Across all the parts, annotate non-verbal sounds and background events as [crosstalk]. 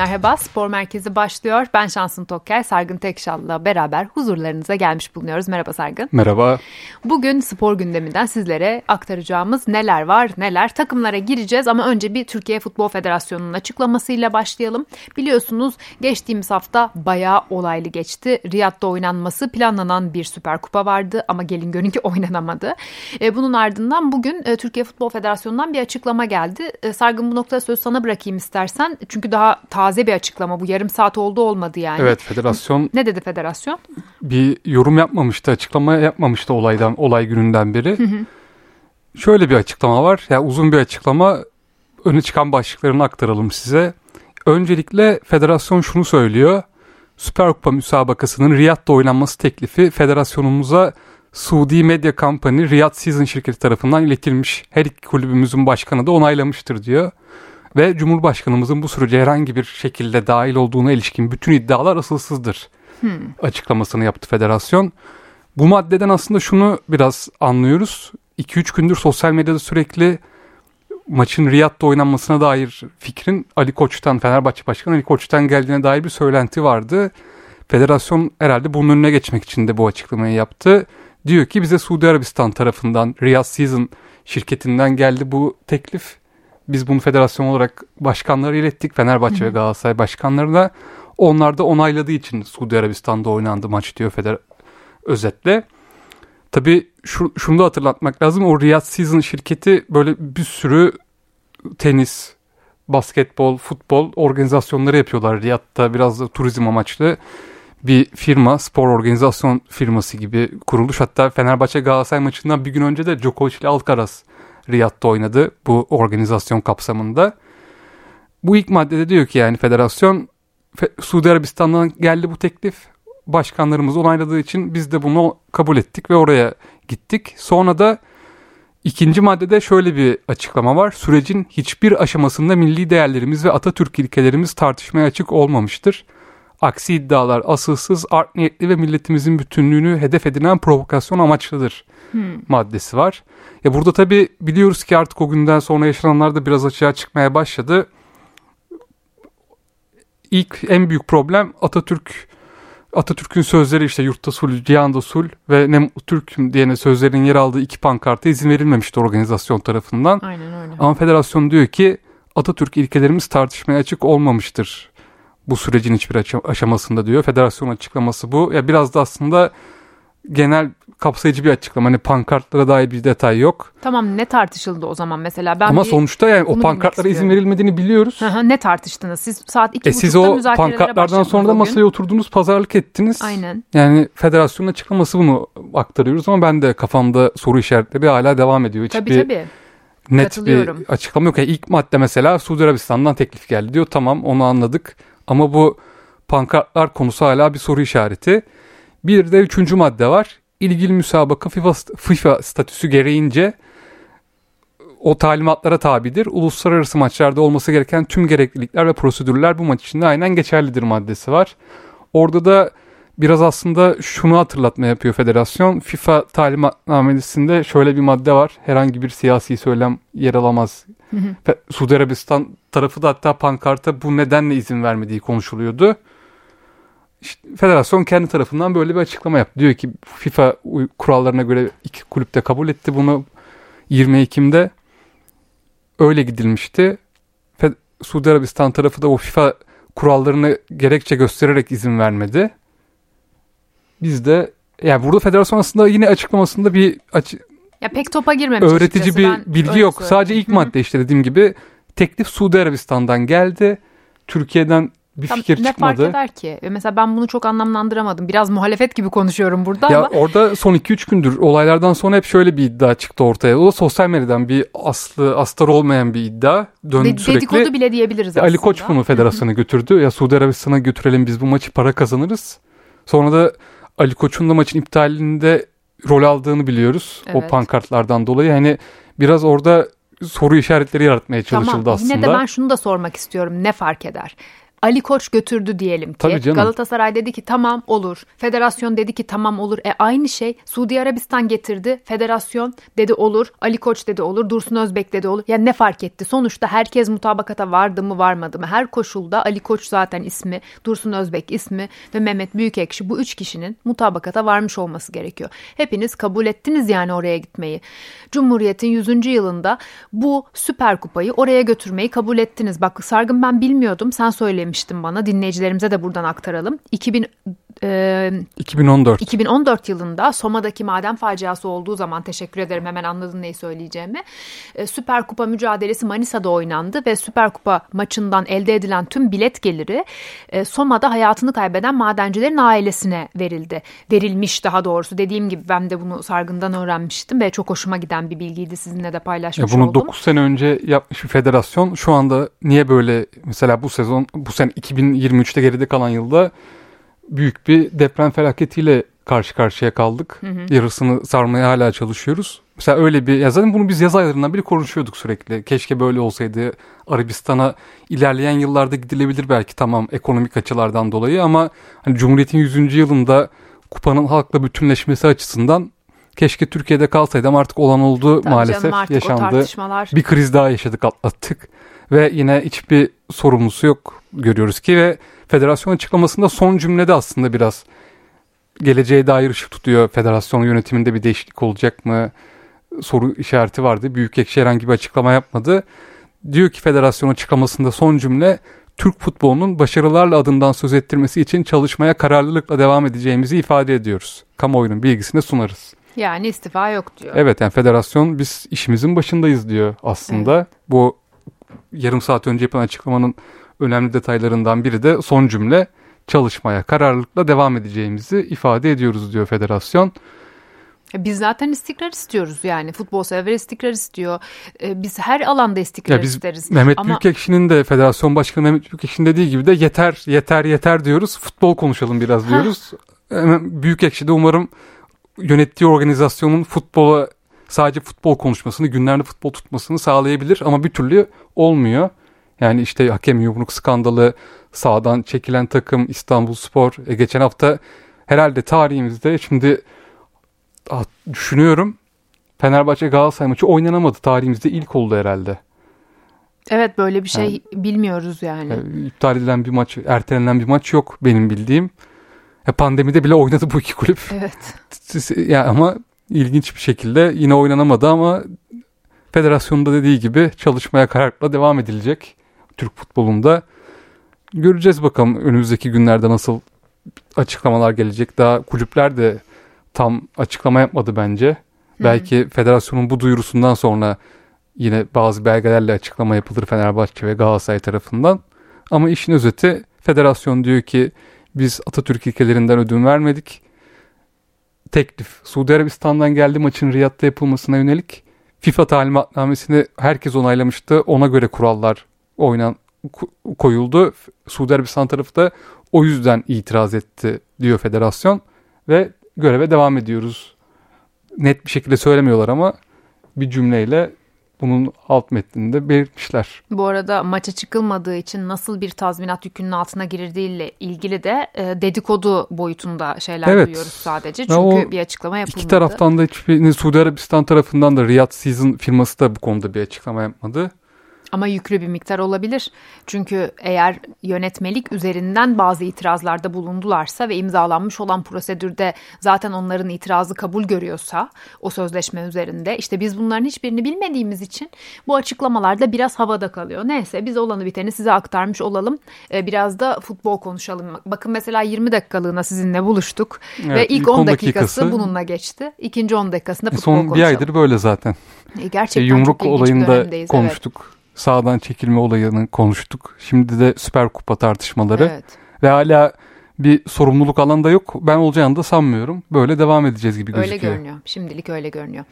Merhaba, Spor Merkezi başlıyor. Ben Şansın Tokker, Sargın Tekşal'la beraber huzurlarınıza gelmiş bulunuyoruz. Merhaba Sargın. Merhaba. Bugün spor gündeminden sizlere aktaracağımız neler var neler. Takımlara gireceğiz ama önce bir Türkiye Futbol Federasyonu'nun açıklamasıyla başlayalım. Biliyorsunuz geçtiğimiz hafta bayağı olaylı geçti. Riyad'da oynanması planlanan bir Süper Kupa vardı ama gelin görün ki [laughs] oynanamadı. E, bunun ardından bugün e, Türkiye Futbol Federasyonu'ndan bir açıklama geldi. E, Sargın bu noktada söz sana bırakayım istersen. Çünkü daha taze bir açıklama bu. Yarım saat oldu olmadı yani. Evet federasyon Ne dedi federasyon? bir yorum yapmamıştı, açıklama yapmamıştı olaydan olay gününden beri. Şöyle bir açıklama var. Ya uzun bir açıklama. Öne çıkan başlıklarını aktaralım size. Öncelikle federasyon şunu söylüyor. Süper Kupa müsabakasının Riyad'da oynanması teklifi federasyonumuza Suudi Media Company Riyad Season şirketi tarafından iletilmiş. Her iki kulübümüzün başkanı da onaylamıştır diyor. Ve Cumhurbaşkanımızın bu sürece herhangi bir şekilde dahil olduğuna ilişkin bütün iddialar asılsızdır. Açıklamasını yaptı federasyon. Bu maddeden aslında şunu biraz anlıyoruz. 2-3 gündür sosyal medyada sürekli maçın Riyad'da oynanmasına dair fikrin Ali Koç'tan, Fenerbahçe Başkanı Ali Koç'tan geldiğine dair bir söylenti vardı. Federasyon herhalde bunun önüne geçmek için de bu açıklamayı yaptı. Diyor ki bize Suudi Arabistan tarafından Riyad Season şirketinden geldi bu teklif. Biz bunu federasyon olarak başkanlara ilettik. Fenerbahçe ve Galatasaray başkanlarına. Onlar da onayladığı için Suudi Arabistan'da oynandı maç diyor feder özetle. Tabii şu, şunu da hatırlatmak lazım. O Riyad Season şirketi böyle bir sürü tenis, basketbol, futbol organizasyonları yapıyorlar. Riyad'da biraz da turizm amaçlı bir firma, spor organizasyon firması gibi kuruluş. Hatta Fenerbahçe Galatasaray maçından bir gün önce de Djokovic ile Alcaraz Riyad'da oynadı bu organizasyon kapsamında. Bu ilk maddede diyor ki yani federasyon Fe- Suudi Arabistan'dan geldi bu teklif. Başkanlarımız onayladığı için biz de bunu kabul ettik ve oraya gittik. Sonra da ikinci maddede şöyle bir açıklama var. Sürecin hiçbir aşamasında milli değerlerimiz ve Atatürk ilkelerimiz tartışmaya açık olmamıştır. Aksi iddialar asılsız, art niyetli ve milletimizin bütünlüğünü hedef edinen provokasyon amaçlıdır maddesi var. Ya burada tabii biliyoruz ki artık o günden sonra yaşananlar da biraz açığa çıkmaya başladı. İlk en büyük problem Atatürk Atatürk'ün sözleri işte yurtta sul, cihanda sul ve ne mutlu Türk'üm diyene sözlerin yer aldığı iki pankarta izin verilmemişti organizasyon tarafından. Aynen öyle. Ama federasyon diyor ki Atatürk ilkelerimiz tartışmaya açık olmamıştır bu sürecin hiçbir aşa- aşamasında diyor. Federasyon açıklaması bu. Ya biraz da aslında genel kapsayıcı bir açıklama. Hani pankartlara dair bir detay yok. Tamam ne tartışıldı o zaman mesela? Ben Ama bir... sonuçta yani o pankartlara izin verilmediğini biliyoruz. Hı hı, ne tartıştınız? Siz saat iki E siz o pankartlardan sonra da masaya oturdunuz, pazarlık ettiniz. Aynen. Yani federasyonun açıklaması bunu aktarıyoruz ama ben de kafamda soru işaretleri hala devam ediyor. Hiçbir Tabii tabii. net bir açıklama yok. Yani ilk madde mesela Suudi Arabistan'dan teklif geldi diyor. Tamam onu anladık. Ama bu pankartlar konusu hala bir soru işareti. Bir de üçüncü madde var. İlgili müsabaka FIFA, FIFA statüsü gereğince o talimatlara tabidir. Uluslararası maçlarda olması gereken tüm gereklilikler ve prosedürler bu maç içinde aynen geçerlidir maddesi var. Orada da biraz aslında şunu hatırlatma yapıyor federasyon. FIFA talimatnamesinde şöyle bir madde var. Herhangi bir siyasi söylem yer alamaz. Fe- Suudi Arabistan tarafı da hatta pankarta bu nedenle izin vermediği konuşuluyordu. İşte federasyon kendi tarafından böyle bir açıklama yaptı. Diyor ki FIFA kurallarına göre iki kulüp de kabul etti bunu 20 Ekim'de. Öyle gidilmişti. Fe- Suudi Arabistan tarafı da o FIFA kurallarını gerekçe göstererek izin vermedi. Biz de yani burada federasyon aslında yine açıklamasında bir açı- Ya pek topa girmemiş öğretici açıkçası. bir Ben bilgi yok. söyleyeyim. Sadece ilk Hı hı. madde işte dediğim gibi teklif Suudi Arabistan'dan geldi. Türkiye'den bir Tam fikir ne çıkmadı. fark eder ki? Mesela ben bunu çok anlamlandıramadım. Biraz muhalefet gibi konuşuyorum burada Ya ama orada son 2-3 gündür olaylardan sonra hep şöyle bir iddia çıktı ortaya. O da sosyal medyadan bir aslı astar olmayan bir iddia döndü de- sürekli. dedikodu bile diyebiliriz aslında. Ali Koç bunu federasyona götürdü. Ya Suudi Arabistan'a götürelim biz bu maçı para kazanırız. Sonra da Ali Koç'un da maçın iptalinde rol aldığını biliyoruz. O Evet. pankartlardan dolayı. Hani biraz orada soru işaretleri yaratmaya çalışıldı tamam, aslında. Yine de ben şunu da sormak istiyorum. Ne fark eder? Ali Koç götürdü diyelim ki. Galatasaray dedi ki tamam olur. Federasyon dedi ki tamam olur. E aynı şey Suudi Arabistan getirdi. Federasyon dedi olur. Ali Koç dedi olur. Dursun Özbek dedi olur. Yani ne fark etti? Sonuçta herkes mutabakata vardı mı varmadı mı? Her koşulda Ali Koç zaten ismi, Dursun Özbek ismi ve Mehmet Büyükekşi bu üç kişinin mutabakata varmış olması gerekiyor. Hepiniz kabul ettiniz yani oraya gitmeyi. Cumhuriyet'in 100. yılında bu Süper Kupayı oraya götürmeyi kabul ettiniz. Bak Sargın ben bilmiyordum. Sen söylemiştin bana. Dinleyicilerimize de buradan aktaralım. 2000 e, 2014. 2014 yılında Soma'daki maden faciası olduğu zaman teşekkür ederim hemen anladın neyi söyleyeceğimi. E, Süper Kupa mücadelesi Manisa'da oynandı ve Süper Kupa maçından elde edilen tüm bilet geliri e, Soma'da hayatını kaybeden madencilerin ailesine verildi. Verilmiş daha doğrusu. Dediğim gibi ben de bunu Sargın'dan öğrenmiştim ve çok hoşuma giden bir bilgiydi sizinle de paylaşmış Ya bunu oldum. 9 sene önce yapmış bir federasyon şu anda niye böyle mesela bu sezon bu sene 2023'te geride kalan yılda büyük bir deprem felaketiyle karşı karşıya kaldık. Yarısını sarmaya hala çalışıyoruz. Mesela öyle bir ya zaten bunu biz yaz aylarından beri konuşuyorduk sürekli. Keşke böyle olsaydı. Arabistan'a ilerleyen yıllarda gidilebilir belki tamam ekonomik açılardan dolayı ama hani Cumhuriyet'in 100. yılında kupanın halkla bütünleşmesi açısından keşke Türkiye'de kalsaydı ama artık olan oldu Tabii maalesef canım artık yaşandı. Bir kriz daha yaşadık atlattık ve yine hiçbir sorumlusu yok görüyoruz ki ve federasyon açıklamasında son cümlede aslında biraz geleceğe dair ışık tutuyor. Federasyon yönetiminde bir değişiklik olacak mı? Soru işareti vardı. Büyükekşi herhangi bir açıklama yapmadı. Diyor ki federasyon açıklamasında son cümle Türk futbolunun başarılarla adından söz ettirmesi için çalışmaya kararlılıkla devam edeceğimizi ifade ediyoruz. Kamuoyunun bilgisini sunarız. yani istifa yok diyor. Evet yani federasyon biz işimizin başındayız diyor aslında. Bu yarım saat önce yapılan açıklamanın önemli detaylarından biri de son cümle çalışmaya kararlılıkla devam edeceğimizi ifade ediyoruz diyor federasyon. E, Biz zaten istikrar istiyoruz yani futbol sever istikrar istiyor. E, Biz her alanda istikrar Ya biz isteriz. Mehmet Ama Büyükekşi'nin de federasyon başkanı Mehmet Büyükekşi'nin dediği gibi de yeter yeter yeter diyoruz. Futbol konuşalım biraz diyoruz. Büyükekşi de umarım yönettiği organizasyonun futbola sadece futbol konuşmasını, günlerde futbol tutmasını sağlayabilir ama bir türlü olmuyor. Yani işte hakem yumruk skandalı, sağdan çekilen takım İstanbul Spor. E, geçen hafta herhalde tarihimizde şimdi ah, düşünüyorum Fenerbahçe Galatasaray maçı oynanamadı. Tarihimizde ilk oldu herhalde. evet böyle bir şey bilmiyoruz yani. Yani iptal edilen bir maç, ertelenen bir maç yok benim bildiğim. Ya pandemide bile oynadı bu iki kulüp. Evet. [laughs] Ya ama ilginç bir şekilde yine oynanamadı ama federasyonda dediği gibi çalışmaya kararla devam edilecek Türk futbolunda. Göreceğiz bakalım önümüzdeki günlerde nasıl açıklamalar gelecek. Daha kulüpler de tam açıklama yapmadı bence. Belki federasyonun bu duyurusundan sonra yine bazı belgelerle açıklama yapılır Fenerbahçe ve Galatasaray tarafından. Ama işin özeti federasyon diyor ki biz Atatürk ilkelerinden ödün vermedik. Teklif Suudi Arabistan'dan geldi maçın Riyad'da yapılmasına yönelik FIFA talimatnamesini herkes onaylamıştı. Ona göre kurallar oynan ko- koyuldu. Suudi Arabistan tarafı da o yüzden itiraz etti diyor federasyon ve göreve devam ediyoruz. Net bir şekilde söylemiyorlar ama bir cümleyle bunun alt metninde belirtmişler. Bu arada maça çıkılmadığı için nasıl bir tazminat yükünün altına girildiğiyle ilgili de e, dedikodu boyutunda şeyler Evet. duyuyoruz sadece. Ya Çünkü o bir açıklama yapılmadı. İki taraftan da hiçbir Suudi Arabistan tarafından da Riyadh Season firması da bu konuda bir açıklama yapmadı. Ama yüklü bir miktar olabilir. Çünkü eğer yönetmelik üzerinden bazı itirazlarda bulundularsa ve imzalanmış olan prosedürde zaten onların itirazı kabul görüyorsa o sözleşme üzerinde işte biz bunların hiçbirini bilmediğimiz için bu açıklamalarda biraz havada kalıyor. Neyse biz olanı biteni size aktarmış olalım. Ee, Biraz da futbol konuşalım. Bakın mesela 20 dakikalığına sizinle buluştuk ve Evet, ilk ilk 10 10 dakikası, dakikası- bununla geçti. İkinci 10 dakikasında E, futbol Son bir konuşalım. aydır böyle zaten. E, E, Gerçekten yumruk çok bir olayında dönemdeyiz. Evet. Sağdan çekilme olayını konuştuk. Şimdi de Süper Kupa tartışmaları. Evet. Ve hala bir sorumluluk alanda yok. Ben olacağını da sanmıyorum. Böyle devam edeceğiz gibi Öyle gözüküyor. görünüyor. Şimdilik öyle görünüyor.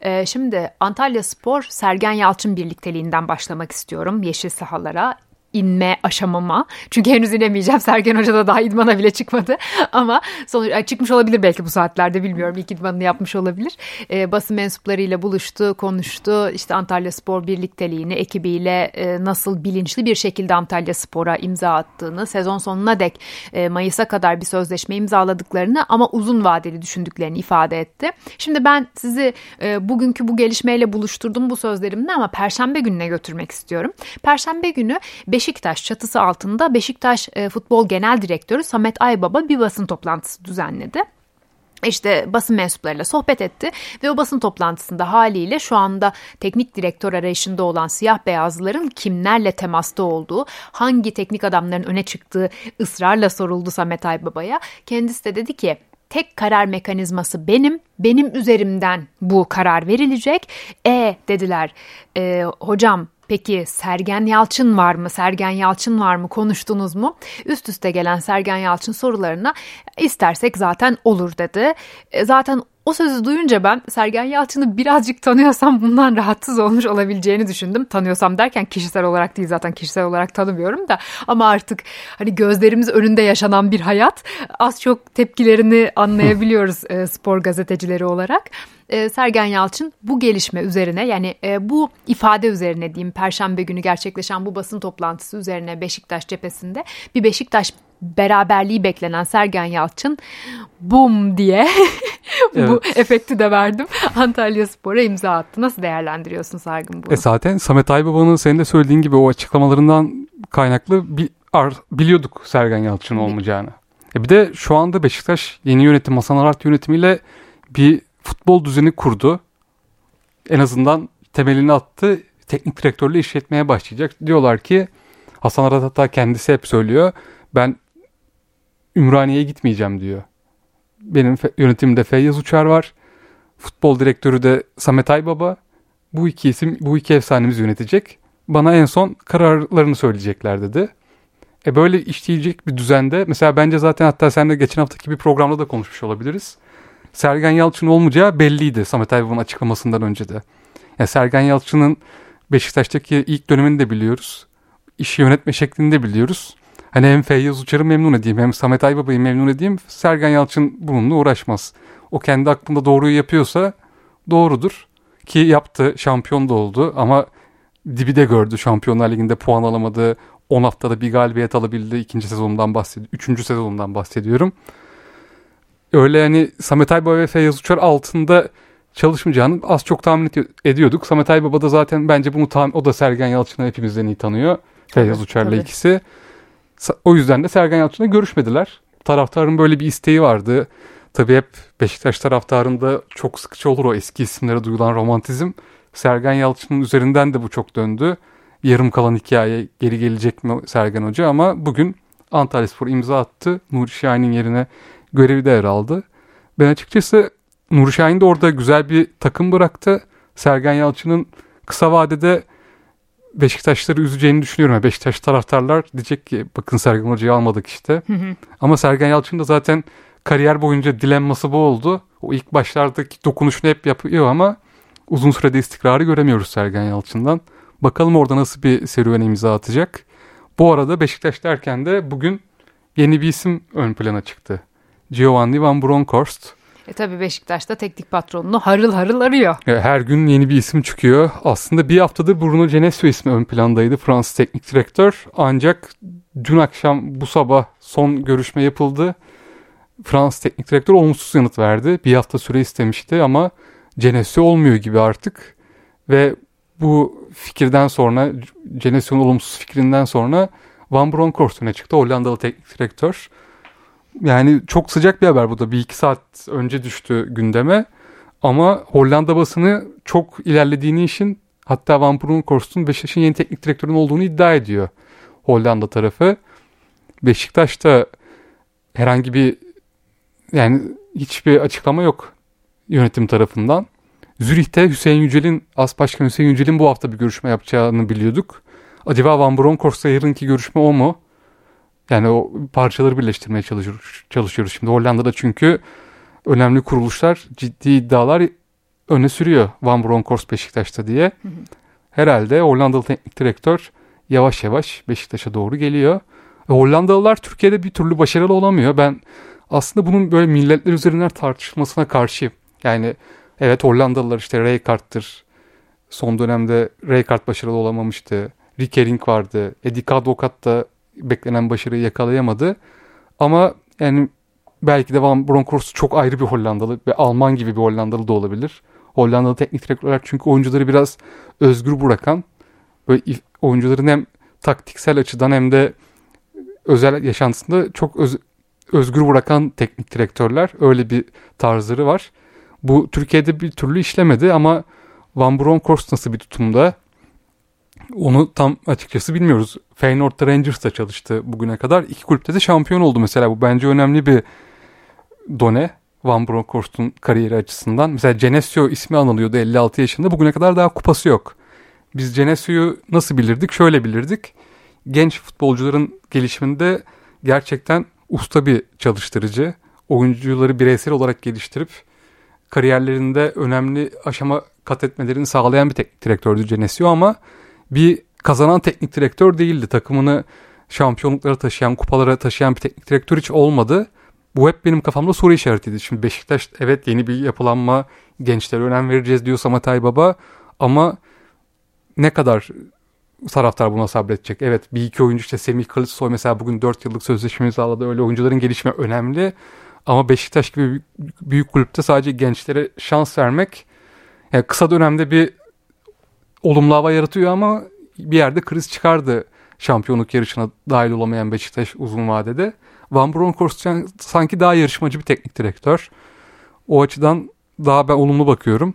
Ee, şimdi Antalya Spor Sergen Yalçın birlikteliğinden başlamak istiyorum yeşil sahalara. İnme aşamama. Çünkü henüz inemeyeceğim. [laughs] Sergen Hoca da daha idmana bile çıkmadı. [laughs] Ama sonuç çıkmış olabilir belki bu saatlerde bilmiyorum. İlk idmanını yapmış olabilir. E, basın mensuplarıyla buluştu, konuştu. İşte Antalya Spor birlikteliğini ekibiyle e, nasıl bilinçli bir şekilde Antalya Spor'a imza attığını, sezon sonuna dek e, Mayıs'a kadar bir sözleşme imzaladıklarını ama uzun vadeli düşündüklerini ifade etti. Şimdi ben sizi e, bugünkü bu gelişmeyle buluşturdum bu sözlerimle ama Perşembe gününe götürmek istiyorum. Perşembe günü Beşiktaş çatısı altında Beşiktaş e, Futbol Genel Direktörü Samet Aybaba bir basın toplantısı düzenledi işte basın mensuplarıyla sohbet etti ve o basın toplantısında haliyle şu anda teknik direktör arayışında olan siyah beyazların kimlerle temasta olduğu, hangi teknik adamların öne çıktığı ısrarla soruldu Samet Aybaba'ya. Kendisi de dedi ki tek karar mekanizması benim, benim üzerimden bu karar verilecek. E dediler e, hocam Peki Sergen Yalçın var mı? Sergen Yalçın var mı? Konuştunuz mu? Üst üste gelen Sergen Yalçın sorularına istersek zaten olur dedi. E, zaten o sözü duyunca ben Sergen Yalçın'ı birazcık tanıyorsam bundan rahatsız olmuş olabileceğini düşündüm. Tanıyorsam derken kişisel olarak değil zaten kişisel olarak tanımıyorum da ama artık hani gözlerimiz önünde yaşanan bir hayat az çok tepkilerini anlayabiliyoruz e, spor gazetecileri olarak. E, Sergen Yalçın bu gelişme üzerine yani e, bu ifade üzerine diyeyim Perşembe günü gerçekleşen bu basın toplantısı üzerine Beşiktaş cephesinde bir Beşiktaş beraberliği beklenen Sergen Yalçın bum diye [laughs] bu efekti de verdim. Antalya Spor'a imza attı. Nasıl değerlendiriyorsun Sargın bunu? E zaten Samet Aybaba'nın senin de söylediğin gibi o açıklamalarından kaynaklı bir ar, biliyorduk Sergen Yalçın olmayacağını. E bir de şu anda Beşiktaş yeni yönetim Hasan Arat yönetimiyle bir futbol düzeni kurdu. En azından temelini attı. Teknik direktörle işletmeye başlayacak. Diyorlar ki Hasan Arat hatta kendisi hep söylüyor. Ben Ümraniye'ye gitmeyeceğim diyor. Benim yönetimde Feyyaz Uçar var. Futbol direktörü de Samet Aybaba. Bu iki isim, bu iki efsanemiz yönetecek. Bana en son kararlarını söyleyecekler dedi. E böyle işleyecek bir düzende mesela bence zaten hatta sen de geçen haftaki bir programda da konuşmuş olabiliriz. Sergen Yalçın olmayacağı belliydi Samet Aybaba'nın açıklamasından önce de. Yani Sergen Yalçın'ın Beşiktaş'taki ilk dönemini de biliyoruz. İşi yönetme şeklini de biliyoruz. Hani hem Feyyaz Uçar'ı memnun edeyim hem Samet Aybaba'yı memnun edeyim. Sergen Yalçın bununla uğraşmaz. O kendi aklında doğruyu yapıyorsa doğrudur. Ki yaptı şampiyon da oldu ama dibi de gördü Şampiyonlar Ligi'nde puan alamadı. 10 haftada bir galibiyet alabildi. ikinci sezonundan bahsediyorum. Üçüncü sezonundan bahsediyorum. Öyle yani Samet Aybaba ve Feyyaz Uçar altında çalışmayacağını az çok tahmin ediyorduk. Samet Aybaba da zaten bence bunu tahmin, o da Sergen Yalçın'ı hepimizden iyi tanıyor. Feyyaz Uçar'la ikisi. O yüzden de Sergen Yalçın'la görüşmediler. Taraftarın böyle bir isteği vardı. Tabii hep Beşiktaş taraftarında çok sıkıcı olur o eski isimlere duyulan romantizm. Sergen Yalçın'ın üzerinden de bu çok döndü. Yarım kalan hikaye geri gelecek mi Sergen Hoca ama bugün Antalya Spor imza attı. Nuri Şahin'in yerine görevi devraldı. Ben açıkçası Nuri Şahin de orada güzel bir takım bıraktı. Sergen Yalçın'ın kısa vadede Beşiktaşları üzeceğini düşünüyorum. Beşiktaş taraftarlar diyecek ki bakın Sergen Hoca'yı almadık işte. Hı hı. Ama Sergen Yalçın da zaten kariyer boyunca dilenması bu oldu. O ilk başlardaki dokunuşunu hep yapıyor ama uzun sürede istikrarı göremiyoruz Sergen Yalçın'dan. Bakalım orada nasıl bir serüven imza atacak. Bu arada Beşiktaş derken de bugün yeni bir isim ön plana çıktı. Giovanni Van Bronckhorst. E tabi Beşiktaş'ta teknik patronunu harıl harıl arıyor. E, her gün yeni bir isim çıkıyor. Aslında bir haftadır Bruno Genesio ismi ön plandaydı Fransız teknik direktör. Ancak dün akşam bu sabah son görüşme yapıldı. Fransız teknik direktör olumsuz yanıt verdi. Bir hafta süre istemişti ama Genesio olmuyor gibi artık. Ve bu fikirden sonra Genesio'nun olumsuz fikrinden sonra Van Bronckhorst öne çıktı. Hollandalı teknik direktör. Yani çok sıcak bir haber bu da. Bir iki saat önce düştü gündeme. Ama Hollanda basını çok ilerlediğini işin hatta Van Bronckhorst'un Beşiktaş'ın yeni teknik direktörün olduğunu iddia ediyor Hollanda tarafı. Beşiktaş'ta herhangi bir yani hiçbir açıklama yok yönetim tarafından. Zürih'te Hüseyin Yücel'in, As Başkan Hüseyin Yücel'in bu hafta bir görüşme yapacağını biliyorduk. Acaba Van Bronckhorst'la yarınki görüşme o mu? Yani o parçaları birleştirmeye çalışıyoruz, çalışıyoruz şimdi. Hollanda'da çünkü önemli kuruluşlar ciddi iddialar öne sürüyor Van Bronckhorst Beşiktaş'ta diye. Herhalde Hollandalı teknik direktör yavaş yavaş Beşiktaş'a doğru geliyor. E, Hollandalılar Türkiye'de bir türlü başarılı olamıyor. Ben aslında bunun böyle milletler üzerinden tartışılmasına karşıyım. Yani evet Hollandalılar işte Rijkaard'tır. Son dönemde Rijkaard başarılı olamamıştı. Rickering vardı. Eddie Kadvokat da beklenen başarıyı yakalayamadı. Ama yani belki de Van Bronckhorst çok ayrı bir Hollandalı ve Alman gibi bir Hollandalı da olabilir. Hollandalı teknik direktörler çünkü oyuncuları biraz özgür bırakan böyle oyuncuların hem taktiksel açıdan hem de özel yaşantısında çok öz, özgür bırakan teknik direktörler. Öyle bir tarzları var. Bu Türkiye'de bir türlü işlemedi ama Van Bronckhorst nasıl bir tutumda? Onu tam açıkçası bilmiyoruz. Feyenoord'da Rangers'ta çalıştı bugüne kadar. İki kulüpte de şampiyon oldu mesela. Bu bence önemli bir done. Van Bronckhorst'un kariyeri açısından. Mesela Genesio ismi anılıyordu 56 yaşında. Bugüne kadar daha kupası yok. Biz Genesio'yu nasıl bilirdik? Şöyle bilirdik. Genç futbolcuların gelişiminde gerçekten usta bir çalıştırıcı. Oyuncuları bireysel olarak geliştirip kariyerlerinde önemli aşama kat etmelerini sağlayan bir teknik direktördü Genesio ama bir kazanan teknik direktör değildi. Takımını şampiyonluklara taşıyan, kupalara taşıyan bir teknik direktör hiç olmadı. Bu hep benim kafamda soru işaretiydi. Şimdi Beşiktaş evet yeni bir yapılanma, gençlere önem vereceğiz diyor Samatay Baba ama ne kadar taraftar buna sabredecek? Evet bir iki oyuncu işte Semih Kılıçsoy mesela bugün 4 yıllık sözleşme imzaladı. Öyle oyuncuların gelişme önemli. Ama Beşiktaş gibi büyük, kulüpte sadece gençlere şans vermek yani kısa dönemde bir olumlu hava yaratıyor ama bir yerde kriz çıkardı şampiyonluk yarışına dahil olamayan Beşiktaş uzun vadede. Van Bronckhorst sanki daha yarışmacı bir teknik direktör. O açıdan daha ben olumlu bakıyorum.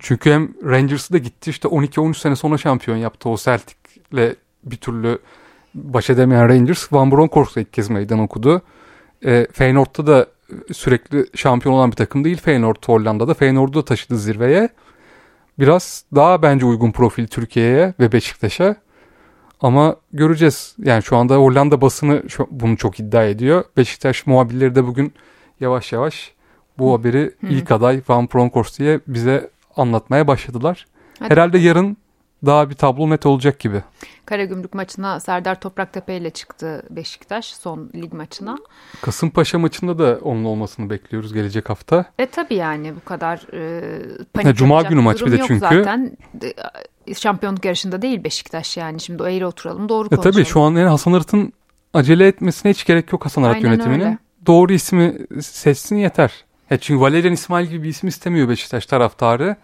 Çünkü hem Rangers'ı da gitti işte 12-13 sene sonra şampiyon yaptı o Celtic'le bir türlü baş edemeyen Rangers. Van Bronckhorst'la ilk kez meydan okudu. E, Feyenoord'da da sürekli şampiyon olan bir takım değil Feyenoord Hollanda'da. Feyenoord'u da taşıdı zirveye. Biraz daha bence uygun profil Türkiye'ye ve Beşiktaş'a. Ama göreceğiz. Yani şu anda Hollanda basını bunu çok iddia ediyor. Beşiktaş muhabirleri de bugün yavaş yavaş bu haberi ilk aday Van Bronckhorst diye bize anlatmaya başladılar. Hadi. Herhalde yarın daha bir tablo net olacak gibi. Karagümrük maçına Serdar Topraktepe ile çıktı Beşiktaş son lig maçına. Kasımpaşa maçında da onun olmasını bekliyoruz gelecek hafta. E tabi yani bu kadar e, panik Cuma günü maç bir de çünkü. Zaten e, şampiyonluk yarışında değil Beşiktaş yani şimdi eğri oturalım doğru konuşalım. E tabii şu an yani Hasan Arat'ın acele etmesine hiç gerek yok Hasan Arat Aynen yönetiminin. Öyle. Doğru ismi seçsin yeter. E çünkü Valerian İsmail gibi bir isim istemiyor Beşiktaş taraftarı.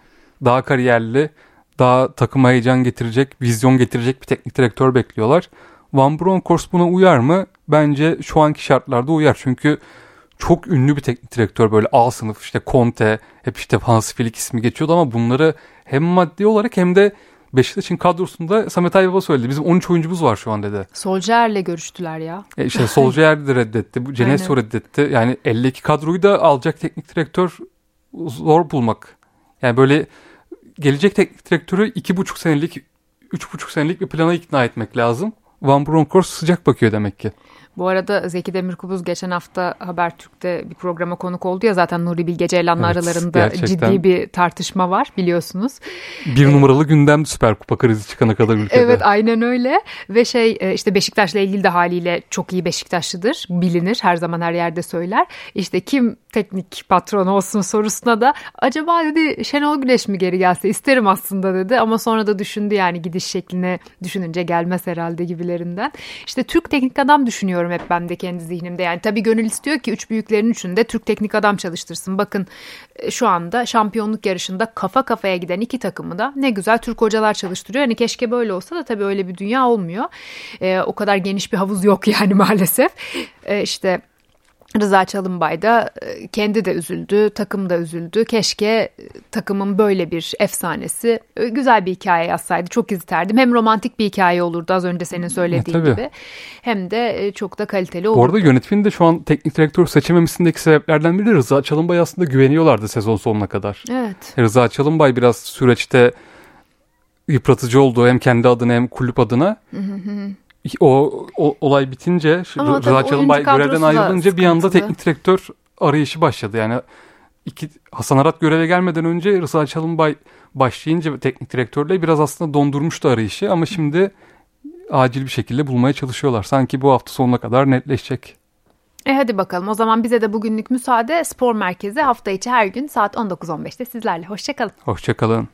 Daha kariyerli, daha takıma heyecan getirecek, vizyon getirecek bir teknik direktör bekliyorlar. Van Bronckhorst buna uyar mı? Bence şu anki şartlarda uyar. Çünkü çok ünlü bir teknik direktör böyle A sınıf işte Conte hep işte Hans Flick ismi geçiyordu ama bunları hem maddi olarak hem de Beşiktaş'ın kadrosunda Samet Aybaba söyledi. Bizim 13 oyuncumuz var şu an dedi. Solskjaer'le görüştüler ya. E işte Solskjaer de reddetti. [laughs] Genesio reddetti. Yani 52 kadroyu da alacak teknik direktör zor bulmak. Yani böyle gelecek teknik direktörü 2,5 senelik 3,5 senelik bir plana ikna etmek lazım. Van Bronckhorst sıcak bakıyor demek ki. Bu arada Zeki Demirkubuz geçen hafta Habertürk'te bir programa konuk oldu ya zaten Nuri Bilge Ceylan'la evet, aralarında gerçekten. ciddi bir tartışma var biliyorsunuz. Bir numaralı gündem Süper Kupa krizi çıkana kadar ülkede. Evet aynen öyle ve şey e, işte Beşiktaş'la ilgili de haliyle çok iyi Beşiktaşlıdır bilinir her zaman her yerde söyler. İşte kim teknik patron olsun sorusuna da acaba dedi Şenol Güneş mi geri gelse isterim aslında dedi ama sonra da düşündü yani gidiş şekline düşününce gelmez herhalde gibilerinden. İşte Türk teknik adam düşünüyorum hep ben de kendi zihnimde yani tabii gönül istiyor ki üç büyüklerin üçünde Türk teknik adam çalıştırsın. Bakın e, şu anda şampiyonluk yarışında kafa kafaya giden iki takımı da ne güzel Türk hocalar çalıştırıyor. Hani keşke böyle olsa da tabii öyle bir dünya olmuyor. E, o kadar geniş bir havuz yok [laughs] yani maalesef. E, işte Rıza Çalınbay da e, kendi de üzüldü, takım da üzüldü. Keşke e, takımın böyle bir efsanesi e, güzel bir hikaye yazsaydı. Çok isterdim. Hem romantik bir hikaye olurdu az önce senin söylediğin e, gibi. Hem de çok da kaliteli olurdu. Bu arada yönetmenin de şu an teknik direktör seçememesindeki sebeplerden biri Rıza Çalınbay aslında güveniyorlardı sezon sonuna kadar. Evet. Rıza Çalınbay biraz süreçte yıpratıcı oldu hem kendi adına hem kulüp adına. Hı hı o, o olay bitince Ama Rıza Çalınbay görevden ayrılınca bir anda teknik direktör arayışı başladı. Yani iki Hasan Arat göreve gelmeden önce Rıza Çalınbay başlayınca teknik direktörle biraz aslında dondurmuştu arayışı ama şimdi acil bir şekilde bulmaya çalışıyorlar. Sanki bu hafta sonuna kadar netleşecek. E hadi bakalım o zaman bize de bugünlük müsaade. Spor Merkezi hafta içi her gün saat 19.15'te sizlerle. Hoşçakalın. Hoşçakalın.